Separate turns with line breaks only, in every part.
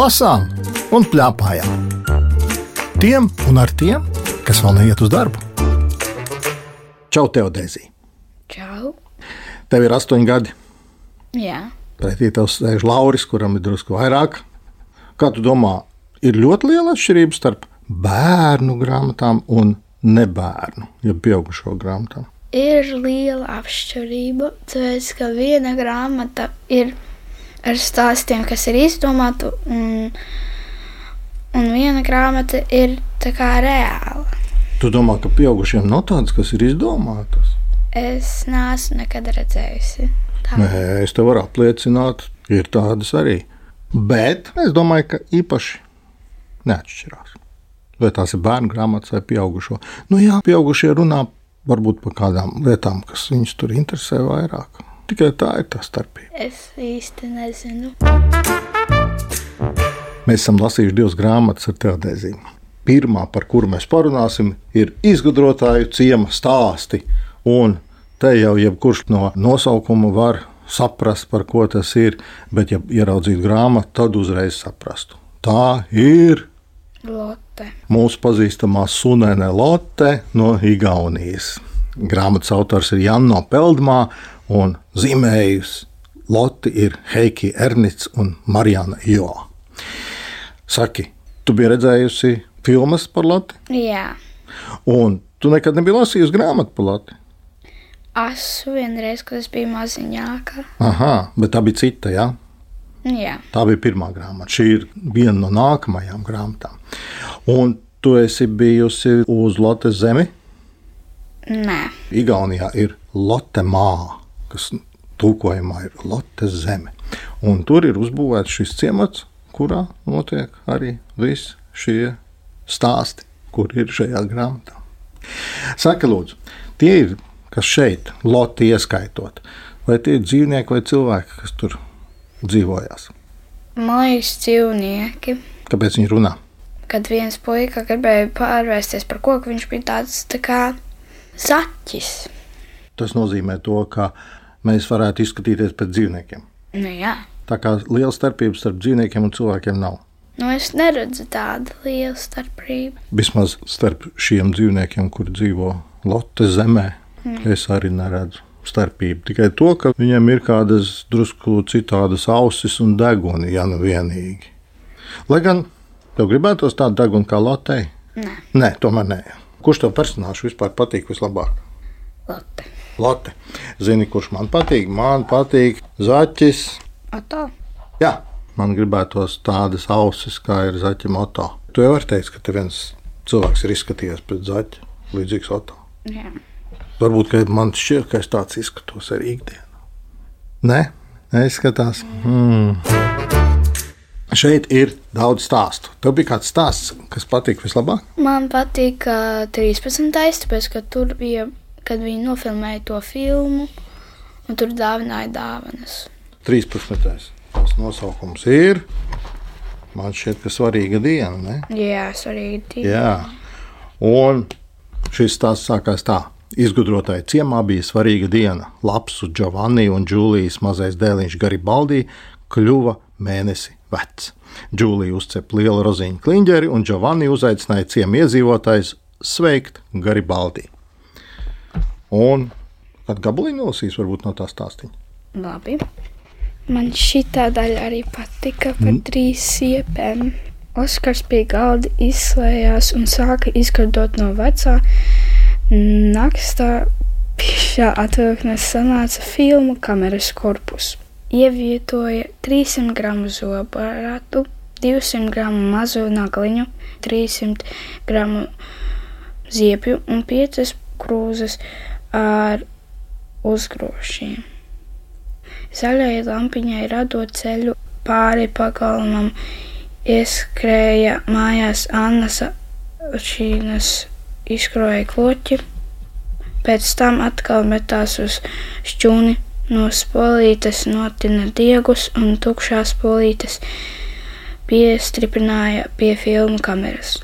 lasām un plēpājām. Tiem un ar tiem, kas vēl neiet uz darbu. Čau, Teodēzī!
Čau!
Tev ir astoņi gadi.
Jā,
Pretī tev sēž Lauris, kuram ir drusku vairāk. Kā tu domā, ir ļoti liela atšķirība starp bērnu grāmatām un nebērnu, ja pieaugušo grāmatām?
ir liela atšķirība. Tāpēc, ka viena grāmata ir ar stāstiem, kas ir izdomāti, un, un viena grāmata ir tā kā reāla.
Tu domā, ka pieaugušiem nav tādas, kas ir izdomātas?
Es neesmu nekad redzējusi tādu.
Nē, es tev varu apliecināt, ir tādas arī. Bet es domāju, ka īpaši neatšķirās. Vai tās ir bērnu grāmatas vai pieaugušo? Nu, jā, pieaugušie runā varbūt par kādām lietām, kas viņus tur interesē vairāk. Tikai tā ir tā starpība.
Es īsti nezinu.
Mēs esam lasījuši divas grāmatas ar teodēzīm. Pirmā, par kuru mēs parunāsim, ir izgudrotāju ciema stāsti. Un te jau jebkurš no nosaukuma var saprast, par ko tas ir. Bet, ja ieraudzītu grāmatu, tad uzreiz saprastu. Tā ir
Lotte.
mūsu pazīstamā sunēne Lotte no Igaunijas. Grāmatas autors ir Janno Peldmā un zīmējus Lotte ir Heiki Ernits un Marijana Jo. Saki, tu biji redzējusi filmas par Lotte,
Jā,
un tu nekad nebiji lasījusi grāmatu par Lotte.
esmu vienreiz, kad es biju maziņāka.
Aha, bet tā bija cita, jā.
Jā,
Tā bija pirmā grāmata. Šī ir viena no nākamajām grāmatām. Un tu esi bijusi uz Lotte zemi.
nē,
Igaunijā ir Lotte māja, kas tulkojumā ir Lotte zeme. Un tur ir uzbūvēts šis ciemats, kurā notiek arī visi šie stāsti, kur ir šajā grāmatā. Saka, lūdzu, tie ir, kas šeit, Lotte ieskaitot, vai tie ir dzīvnieki vai cilvēki, kas tur dzīvojās?
liekas, dzīvnieki.
Kāpēc viņi runā?
Kad viens puika gribēja pārvērsties par koku, viņš bija tāds tā kā zaķis.
Tas nozīmē to, ka mēs varētu izskatīties pēc dzīvniekiem.
Nu, jā,
Tā kā liela starpība starp dzīvniekiem un cilvēkiem nav.
nu, es neredzu tādu lielu starpību.
Vismaz starp šiem dzīvniekiem, kur dzīvo Lotte zemē, es arī neredzu starpību. Tikai to, ka viņiem ir kādas drusku citādas ausis un deguni, ja nu vienīgi. Lai gan tev gribētos tādu degunu kā Lotei?
Nē,
Nē, tomēr nē. Kurš tev personāžs vispār patīk vislabāk?
Lotte.
Lotte. Zini, kurš man patīk? Man patīk Zaķis.
Oto?
Jā, man gribētos tādas ausis, kā ir zaķa moto. Tu jau vari teikt, ka te viens cilvēks ir izskatījies pēc zaķa, līdzīgs Oto.
Jā.
Varbūt ka man šķiet, ka es tāds izskatos arī ikdienā. Nē, neizskatās. Hmm. Šeit ir daudz stāstu. Tev bija kāds stāsts, kas patīk vislabāk?
Man patīk uh, 13. tāpēc, ka tur bija, kad viņi nofilmēja to filmu, un tur dāvināja dāvanas.
13. Tas nosaukums ir. Man šķiet, ka svarīga diena. Ne?
Jā, svarīgi.
Jā, un šis stāsts sākās tā. Izgudrotāji ciemā bija svarīga diena. Labs un Giovanni un Džūlijas mazais dēliņš Garibaldi kļuva mēnesi vecs. Džūlija uzcep lielu rozīņu kliņģeri, un Giovanni uzaicināja ciemu iedzīvotājus sveikt Garibaldi. Un kad gabaliņu nolasīs, varbūt no tā stāstīņa.
Labi. Man šī daļa arī patika par mm. trīs siepēm. Oskars pie galda izslēdzās un sāka izkardot no vecā nakstā. Šā atvilknes sanāca filmu kameras korpusu. Ievietoja 300 gramu zobaratu, 200 gramu mazu nagliņu, 300 gramu ziepju un 5 krūzes ar uzgrošiem. Zaļai lampiņai radot ceļu pāri pagalmam, ieskrēja mājās Annas šīnas izkroja kloķi, pēc tam atkal metās uz šķūni, no spolītes notina diegus un tukšās spolītes piestripināja pie filmu kameras.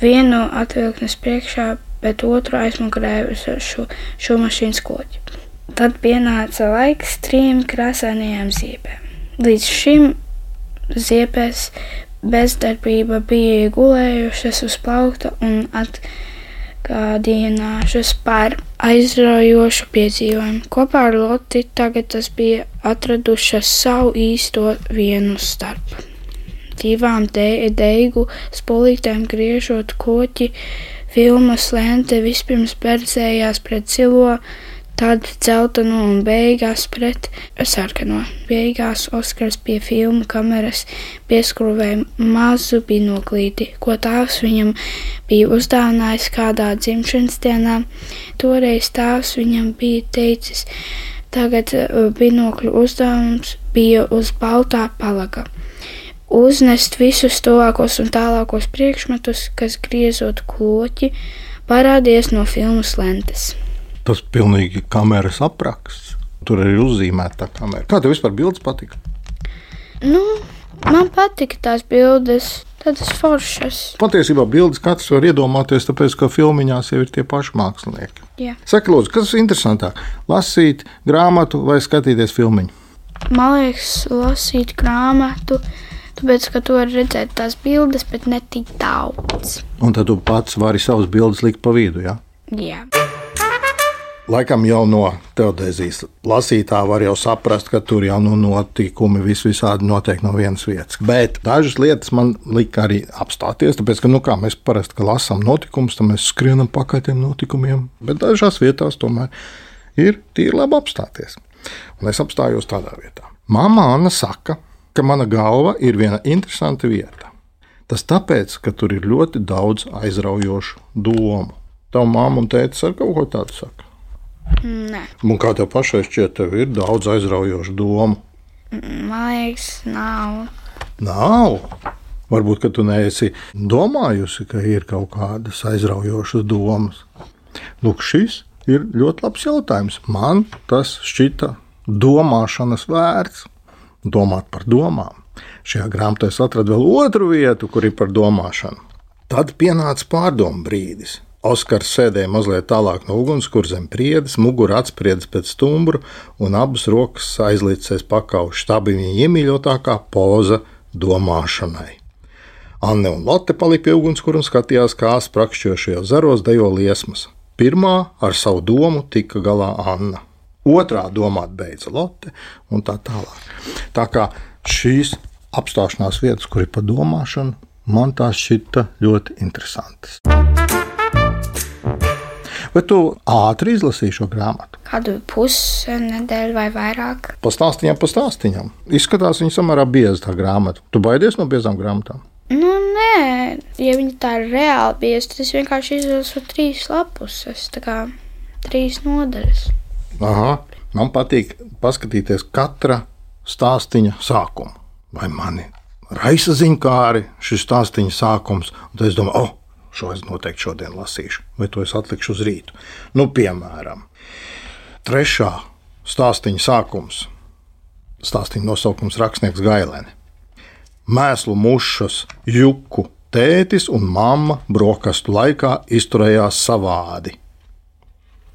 Vienu atvilknes priekšā, bet otru aizmugurēja uz šo, šo mašīnas kloķi. Tad pienāca laiks trim krāsainajām ziepēm. Līdz šim ziepēs bezdarbība bija gulējušas uz plaukta un atgādinājušas par aizraujošu piedzīvojumu. Kopā ar Loti tagad tas bija atradušas savu īsto vienu starp. Divām de deigu spolītēm griežot koķi, filmas lente vispirms berzējās pret zilo, tad dzelteno un beigās pret sarkano. Beigās Oskars pie filmu kameras pieskrūvēja mazu binoklīti, ko tēvs viņam bija uzdāvinājis kādā dzimšanas dienā. Toreiz tēvs viņam bija teicis, tagad binokļu uzdevums bija uz baltā palaga. Uznest visus tuvākos un tālākos priekšmetus, kas griezot kloķi, parādījās no filmas lentes
tas pilnīgi kameras apraksts. Tur arī uzzīmēta tā kamera. Kā tev vispār bildes patika?
Nu, man patika tās bildes. Tādas foršas.
Patiesībā bildes katrs var iedomāties, tāpēc, ka filmiņās jau ir tie paši mākslinieki.
Jā.
Saka, lūdzu, kas ir interesantāk? Lasīt grāmatu vai skatīties filmiņu?
Man liekas, lasīt grāmatu, tāpēc, ka tu vari redzēt tās bildes, bet ne tik daudz.
Un tad tu pats vari savas bildes likt pa vidu, jā?
Jā.
Laikam jau no teodēzijas lasītā var jau saprast, ka tur jau nu notikumi vis visādi notiek no vienas vietas. Bet dažas lietas man lika arī apstāties, tāpēc, ka, nu, kā mēs parasti lasām notikumus, tad mēs skrienam pakaļ tiem notikumiem. Bet dažās vietās tomēr ir tīri labi apstāties. Un es apstājos tādā vietā. Māma Anna saka, ka mana galva ir viena interesanta vieta. Tas tāpēc, ka tur ir ļoti daudz aizraujošu domu. Tava mamma un tētis ar kaut ko tādu saka.
Nē.
Un kā tev pašai šķiet, tev ir daudz aizraujošu domu?
Man liekas, nav.
Nav. Varbūt, ka tu neesi domājusi, ka ir kaut kādas aizraujošas domas. Lūk, šis ir ļoti labs jautājums. Man tas šķita domāšanas vērts, domāt par domām. Šajā grāmatā es atradu vēl otru vietu, kur ir par domāšanu. Tad pienāca pārdomu brīdis. Oskars sēdēja mazliet tālāk no ugunskura zem priedes, mugura atspriedis pēc stumbra un abas rokas aizlicis pakaušas. Tā bija viņa iemīļotākā poza domāšanai. Anne un Lotte palika pie ugunskura un skatījās, kā sprakšķošajos zaros dejo liesmas. Pirmā ar savu domu tika galā Anna. Otrā domāt beidza Lotte un tā tālāk. Tā kā šīs apstāšanās vietas, kur ir pa domāšanu, man tās šķita ļoti interesantas. Vai tu ātri izlasīji šo grāmatu?
Kādu pusnedēļu vai vairāk?
Pastāstiņām, pastāstiņām. Izskatās, viņa samērā bieza tā grāmata. Tu baidies no biezām grāmatām?
Nu, nē, ja viņi tā ir reāli bieza, tad es vienkārši izlasu trīs lapuses, tā kā trīs nodaļas.
Aha, man patīk paskatīties katra stāstīņa sākumu. Vai mani raisa ziņkāri šis stāstīņa sākums, un tad es domāju, oh, Šo es noteikti šodien lasīšu, vai to es atlikšu uz rītu. Nu, piemēram, trešā stāstīņa sākums. Stāstīņa nosaukums Rakstnieks Gailēni. Mēslu mušas juku tētis un mamma brokastu laikā izturējās savādi.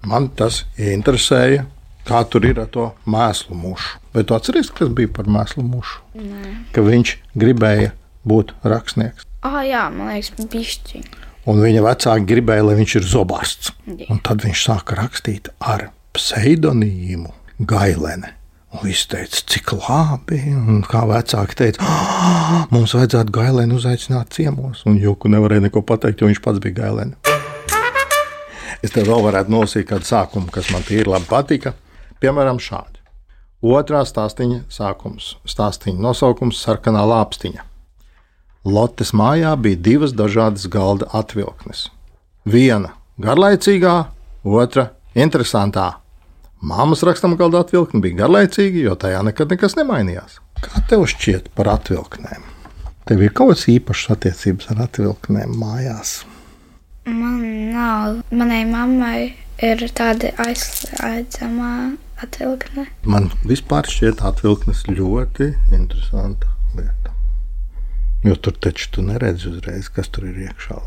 Man tas interesēja, kā tur ir ar to mēslu mušu. Vai tu atceries, kas bija par mēslu mušu?
Nē.
Ka viņš gribēja būt rakstnieks.
Ah, jā, man liekas, bišķiņi
un viņa vecāki gribēja, lai viņš ir zobārsts. Un tad viņš sāka rakstīt ar pseidonīmu Gailene. Un viņš teica, cik labi. Un kā vecāki teica, mums vajadzētu gailēnu uzaicināt ciemos. Un Juku nevarēja neko pateikt, jo viņš pats bija gailēns. Es tev vēl varētu nolasīt kādu sākumu, kas man tīri labi patika. Piemēram, šādi. Otrā stāstīņa sākums. Stāstīņa nosaukums - sarkanā lāpstiņa. Lotes mājā bija divas dažādas galda atvilknes. Viena garlaicīgā, otra interesantā. Māmas rakstam galda atvilkne bija garlaicīga, jo tajā nekad nekas nemainījās. Kā tev šķiet par atvilknēm? Tev ir kaut kas īpašs attiecības ar atvilknēm mājās.
Man nav. Manai mammai ir tāda aizslēdzamā atvilkne.
Man vispār šķiet atvilknes ļoti interesanta lieta. Jo tur taču tu neredzi uzreiz, kas tur ir iekšā.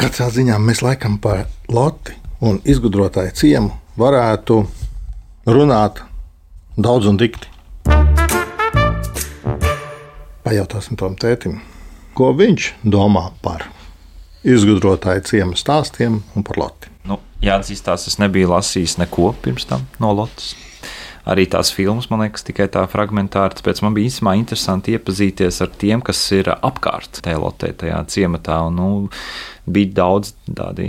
Katrā ziņā mēs laikam par Loti un izgudrotāju ciemu varētu runāt daudz un dikti. Pajautāsim tam tētim, ko viņš domā par izgudrotāju ciemu stāstiem un par Loti.
Nu, Jāatzīst, tās es nebiju lasījis neko pirms tam no Lotus. Arī tās filmas, man liekas, tikai tā fragmentāri. Tāpēc man bija īstenībā interesanti iepazīties ar tiem, kas ir apkārt tajā lotē, tajā ciematā. Un, nu, bija daudz tādi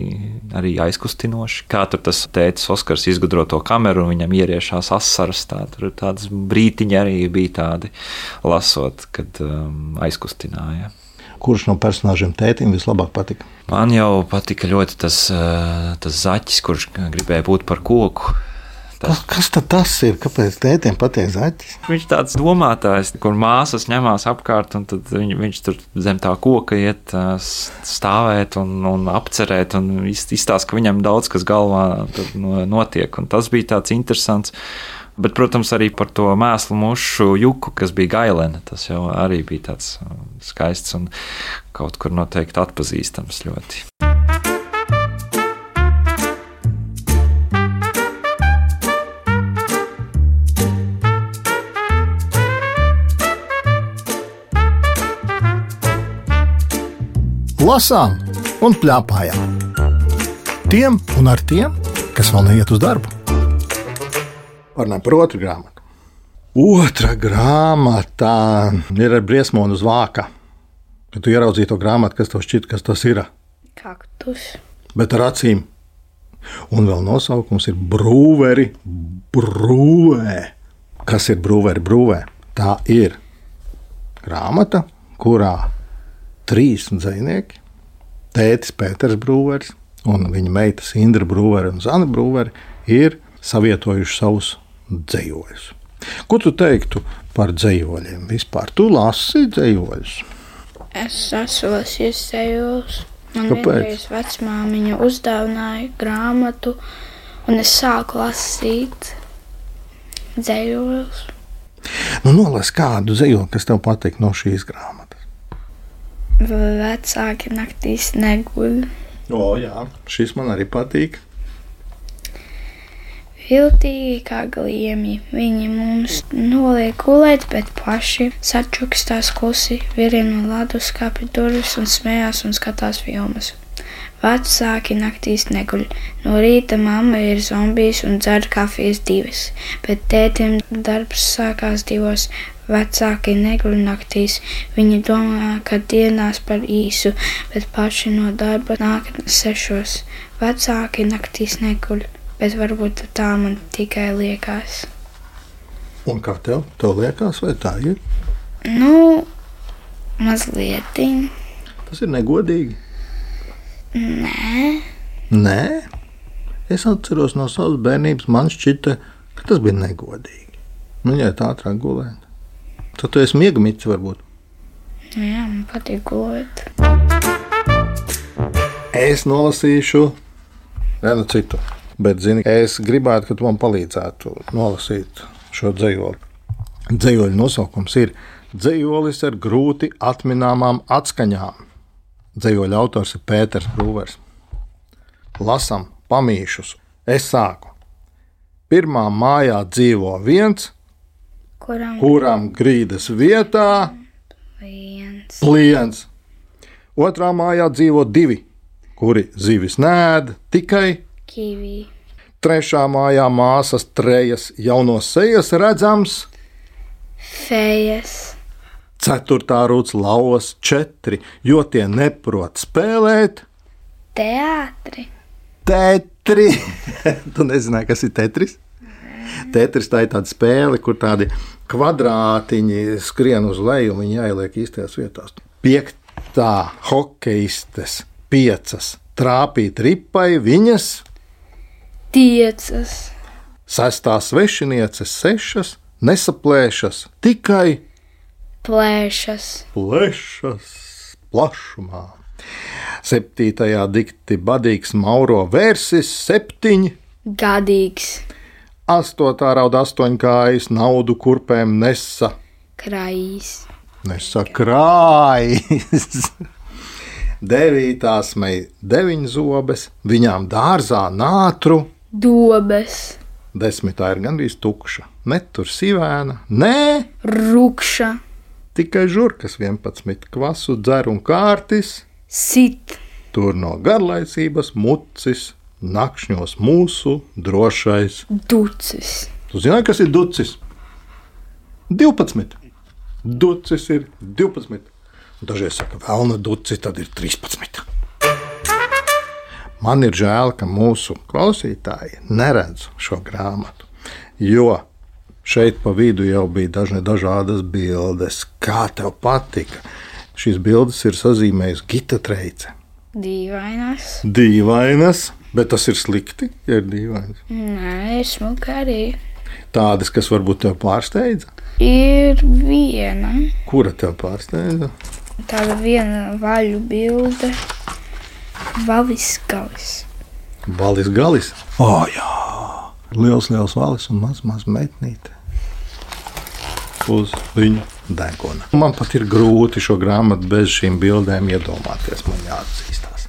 arī aizkustinoši. Kā tur tas tēcis Oskars izgudro to kameru, viņam ieriešās asaras. Tā, tur tādas brītiņi arī bija tādi lasot, kad um, aizkustināja.
Kurš no personāžiem tētim vislabāk patika?
Man jau patika ļoti tas, uh, tas zaķis, kurš gribēja būt par koku.
Kas, kas tad tas ir? Kāpēc tētim patīk zaķis?
Viņš tāds domātājs, kur māsas ņemās apkārt, un viņ, viņš tur zem tā koka iet uh, stāvēt un, un apcerēt, un izstāsta, ka viņam daudz kas galvā notiek. Un tas bija tāds interesants. Bet, protams, arī par to mēslu mušu juku, kas bija gailena. Tas jau arī bija tāds skaists un kaut kur noteikti atpazīstams ļoti.
lasām un plēpājām. Tiem un ar tiem, kas vēl neiet uz darbu. Parunājot par otru grāmatu. Otra grāmata ir ar briesmonu uz vāka. Kad tu ieraudzīji to grāmatu, kas tev šķiet, kas tas ir?
Kaktus.
Bet ar acīm. Un vēl nosaukums ir brūveri, brūvē. Kas ir brūveri, brūvē? Tā ir grāmata, kurā trīs dzinieki, tētis Pēters Brūvers un viņa meitas Indra Brūvere un Zana Brūvere ir savietojuši savus dzējoļus. Ko tu teiktu par dzējoļiem vispār? Tu lasi dzējoļus.
Es esmu lasījis dzējoļus. Man vienreiz vecmāmiņa uzdāvināja grāmatu, un es sāku lasīt dzējoļus.
Nu, nolas kādu dzējoli, kas tev patīk no šīs grāmatas.
Vecāki naktīs neguļ.
O, jā, šis man arī patīk.
Viltīgi kā gliemi, viņi mums noliek gulēt, bet paši sačukstās klusi, virina leduskapī durvis un smējās un skatās filmas. Vecāki naktīs neguļ. No rīta mamma ir zombijs un dzer kafijas divas, bet tētim darbs sākās divos. Vecāki neguļ naktīs. Viņi domā, ka dienās par īsu, bet paši no darba nāk sešos. Vecāki naktīs neguļ, bet varbūt tā man tikai liekas.
Un kā tev? Tev liekas, vai tā ir?
Nu, mazliet.
Tas ir negodīgi.
Nē,
Nē, es atceros no savas bērnības, man šķita, ka tas bija negodīgi. Viņai tā ātrāk gulēt. Tad tu esi miegamīts, varbūt.
nu jā, man patīk gulēt.
Es nolasīšu vienu citu, bet zini, es gribētu, ka tu man palīdzētu nolasīt šo dzējoli. Dzējoļa nosaukums ir Dzējolis ar grūti atminamámām atskaņām. Dzējoļa autors ir Pēters Brūvers. Lasam pamīšus. Es sāku. Pirmā mājā dzīvo viens,
Kuram
kuram grīdas vietā
viens?
pliens. Otrā mājā dzīvo divi, kuri zivis nēd tikai
Kivī.
Trešā mājā māsas trejas jauno sejas redzams,
Fejas.
ceturtā rūts lauvas četri, jo tie neprot spēlēt.
Teātri.
Tetri! tu nezināji, kas ir tetris? Tetris tā ir tāda spēle, kur tādi kvadrātiņi skrien uz leju un viņi jāieliek īstajās vietās. Piektā hokeistes piecas trāpīt ripai viņas,
Tiecas.
sestā svešinieces sešas nesaplēšas tikai
Plēšas.
plešas plašumā. Septītajā dikti badīgs Mauro vērsis septiņi,
Gadīgs.
astotā rauda astoņkājas naudu kurpēm nesa.
Krājīs.
Nesa krājas. Devītā smēja deviņas zobes, viņām dārzā nātru.
Dobes.
Desmitā ir gandrīz tukša. Ne tur sīvēna, nē,
Rukša.
tikai žurkas 11, kvasu dzer un kārtis,
Sit.
tur no garlaicības mucis, nakšņos mūsu drošais.
Ducis.
Tu zini, kas ir ducis? 12. Ducis ir 12. Dažreiz saka, vēlna ducis, tad ir 13. Man ir žēl, ka mūsu klausītāji neredz šo grāmatu, jo šeit pa vidu jau bija dažne dažādas bildes. Kā tev patika? Šīs bildes ir sazīmējusi Gita Treice.
Dīvainas.
Dīvainas, bet tas ir slikti, ja ir dīvainas.
Nē, smuka arī.
Tādas, kas varbūt tev pārsteidza.
Ir viena.
Kura tev pārsteidza?
Tāda viena vaļu bilde. Valis galis.
Valis galis. O, oh, jā, liels, liels valis un maz, maz metnīte. Uz viņa deguna. Man pat ir grūti šo grāmatu bez šīm bildēm iedomāties. Man jāatzīstās.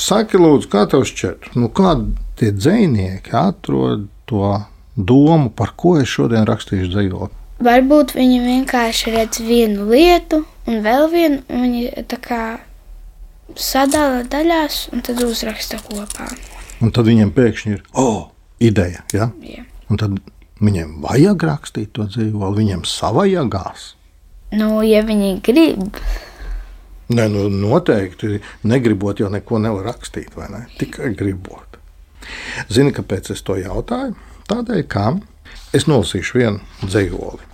Saki, lūdzu, kā tev šķiet, nu, kādi tie dzinieki atrod to domu, par ko es šodien rakstīšu dzīvot?
Varbūt viņi vienkārši redz vienu lietu, un vēl vienu, viņi tā kā sadala daļās, un tad uzraksta kopā.
Un tad viņiem pēkšņi ir, oh, ideja. Ja?
Jā.
Un tad viņiem vajag rakstīt to dzīvolu, viņiem savajagās.
Nu, ja viņi grib,
Nē, nu, noteikti negribot, jau neko nevar rakstīt, vai ne? Tikai gribot. Zini, kāpēc es to jautāju? Tādēļ, ka es nolasīšu vienu dzīvoli.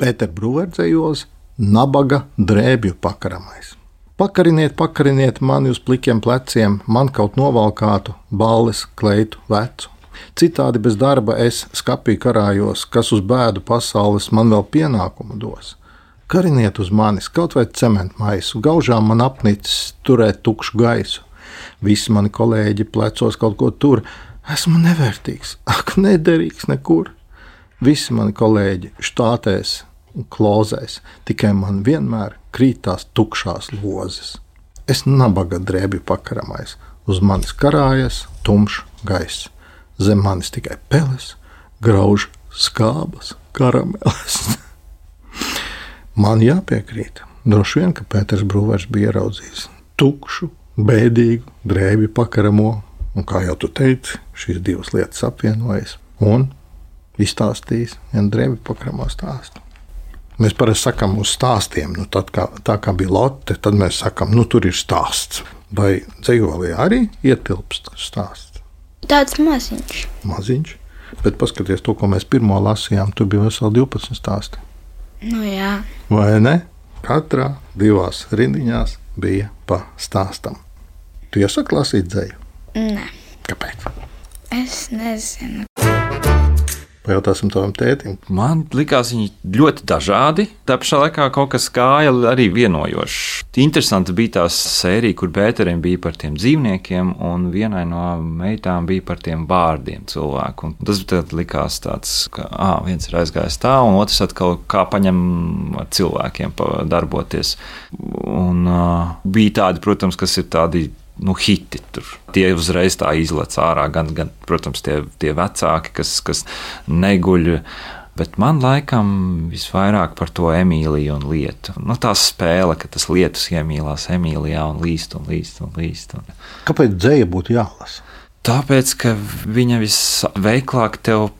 Pēters Brūvers dzīvols, nabaga drēbju pakaramais. Pakariniet, pakariniet mani uz plikiem pleciem, man kaut novalkātu, balles, kleitu, vecu. Citādi bez darba es skapī karājos, kas uz bēdu pasaules man vēl pienākumu dos. Kariniet uz manis kaut vai cementu maisu, gaužām man apnicis turēt tukšu gaisu. Visi mani kolēģi plecos kaut ko tur. Esmu nevērtīgs, ak, nederīgs nekur. Visi mani kolēģi štātēs klozēs, tikai man vienmēr krītās tukšās lozes. Es nabaga drēbju pakaramais, uz manis karājas tumšs gaiss. Zem manis tikai peles, grauž skābas, karameles. Man jāpiekrīt. Droši vien, ka Pēters Brūvers bija ieraudzījis tukšu, bēdīgu drēbju pakaramo, un kā jau tu teici, šīs divas lietas apvienojas un izstāstījis vienu drēbju pakaramo stāstu. Mēs parasti sakām uz stāstiem, nu, tad, kā, tā kā bija lote, tad mēs sakām, nu tur ir stāsts. Vai dzīvolī arī ietilpst stāsts?
tāds maziņš.
Maziņš, bet paskatieties to, ko mēs pirmo lasījām, tur bija veseli 12 stāsti.
Nu, jā,
Vai ne? Katrā divās rindiņās bija pa stāstam. Tu iesaki lasīt dzēju?
nē,
Kāpēc?
es nezinu.
Pajautāsim tavam tētim.
Man likās, viņi ļoti dažādi. Tā pašā laikā kaut kas gāja arī vienojošs. Interesanti bija tā sērija, kur Bēteriem bija par tiem dzīvniekiem, un vienai no meitām bija par tiem vārdiem cilvēku. Un tas likās tāds, ka ah, viens ir aizgājis tā, un otrs atkal kā paņem ar cilvēkiem darboties. Un uh, bija tādi, protams, kas ir tādi nu, hiti. Tur. Tie uzreiz tā izlaiž ārā, gan, gan protams, tie, tie vecāki, kas, kas neguļ. Bet man laikam visvairāk par to Emīliju un lietu. Nu, tā spēle, ka tas lietus iemīlās Emīlijā un līst un līst un līst. Un...
Kāpēc dzēja būtu jālasa?
Tāpēc, ka viņa visveiklāk tev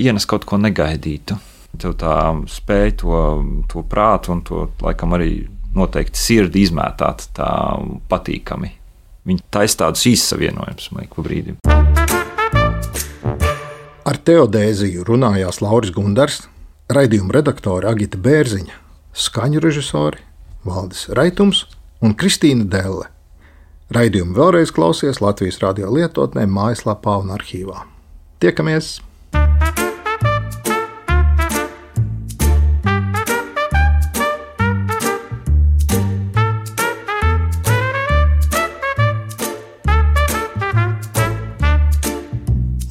ienes kaut ko negaidītu. Tev tā spēja to, to prātu un to laikam arī noteikti sirdi izmētāt tā patīkami. Viņa taisa tādus īsavienojumus, man liekas, brīdim.
Ar teodēziju runājās Lauris Gundars, raidījuma redaktore Agita Bērziņa, skaņu režisori Valdis Raitums un Kristīna Delle. Raidījumu vēlreiz klausies Latvijas radio lietotnē, mājaslapā un arhīvā. Tiekamies!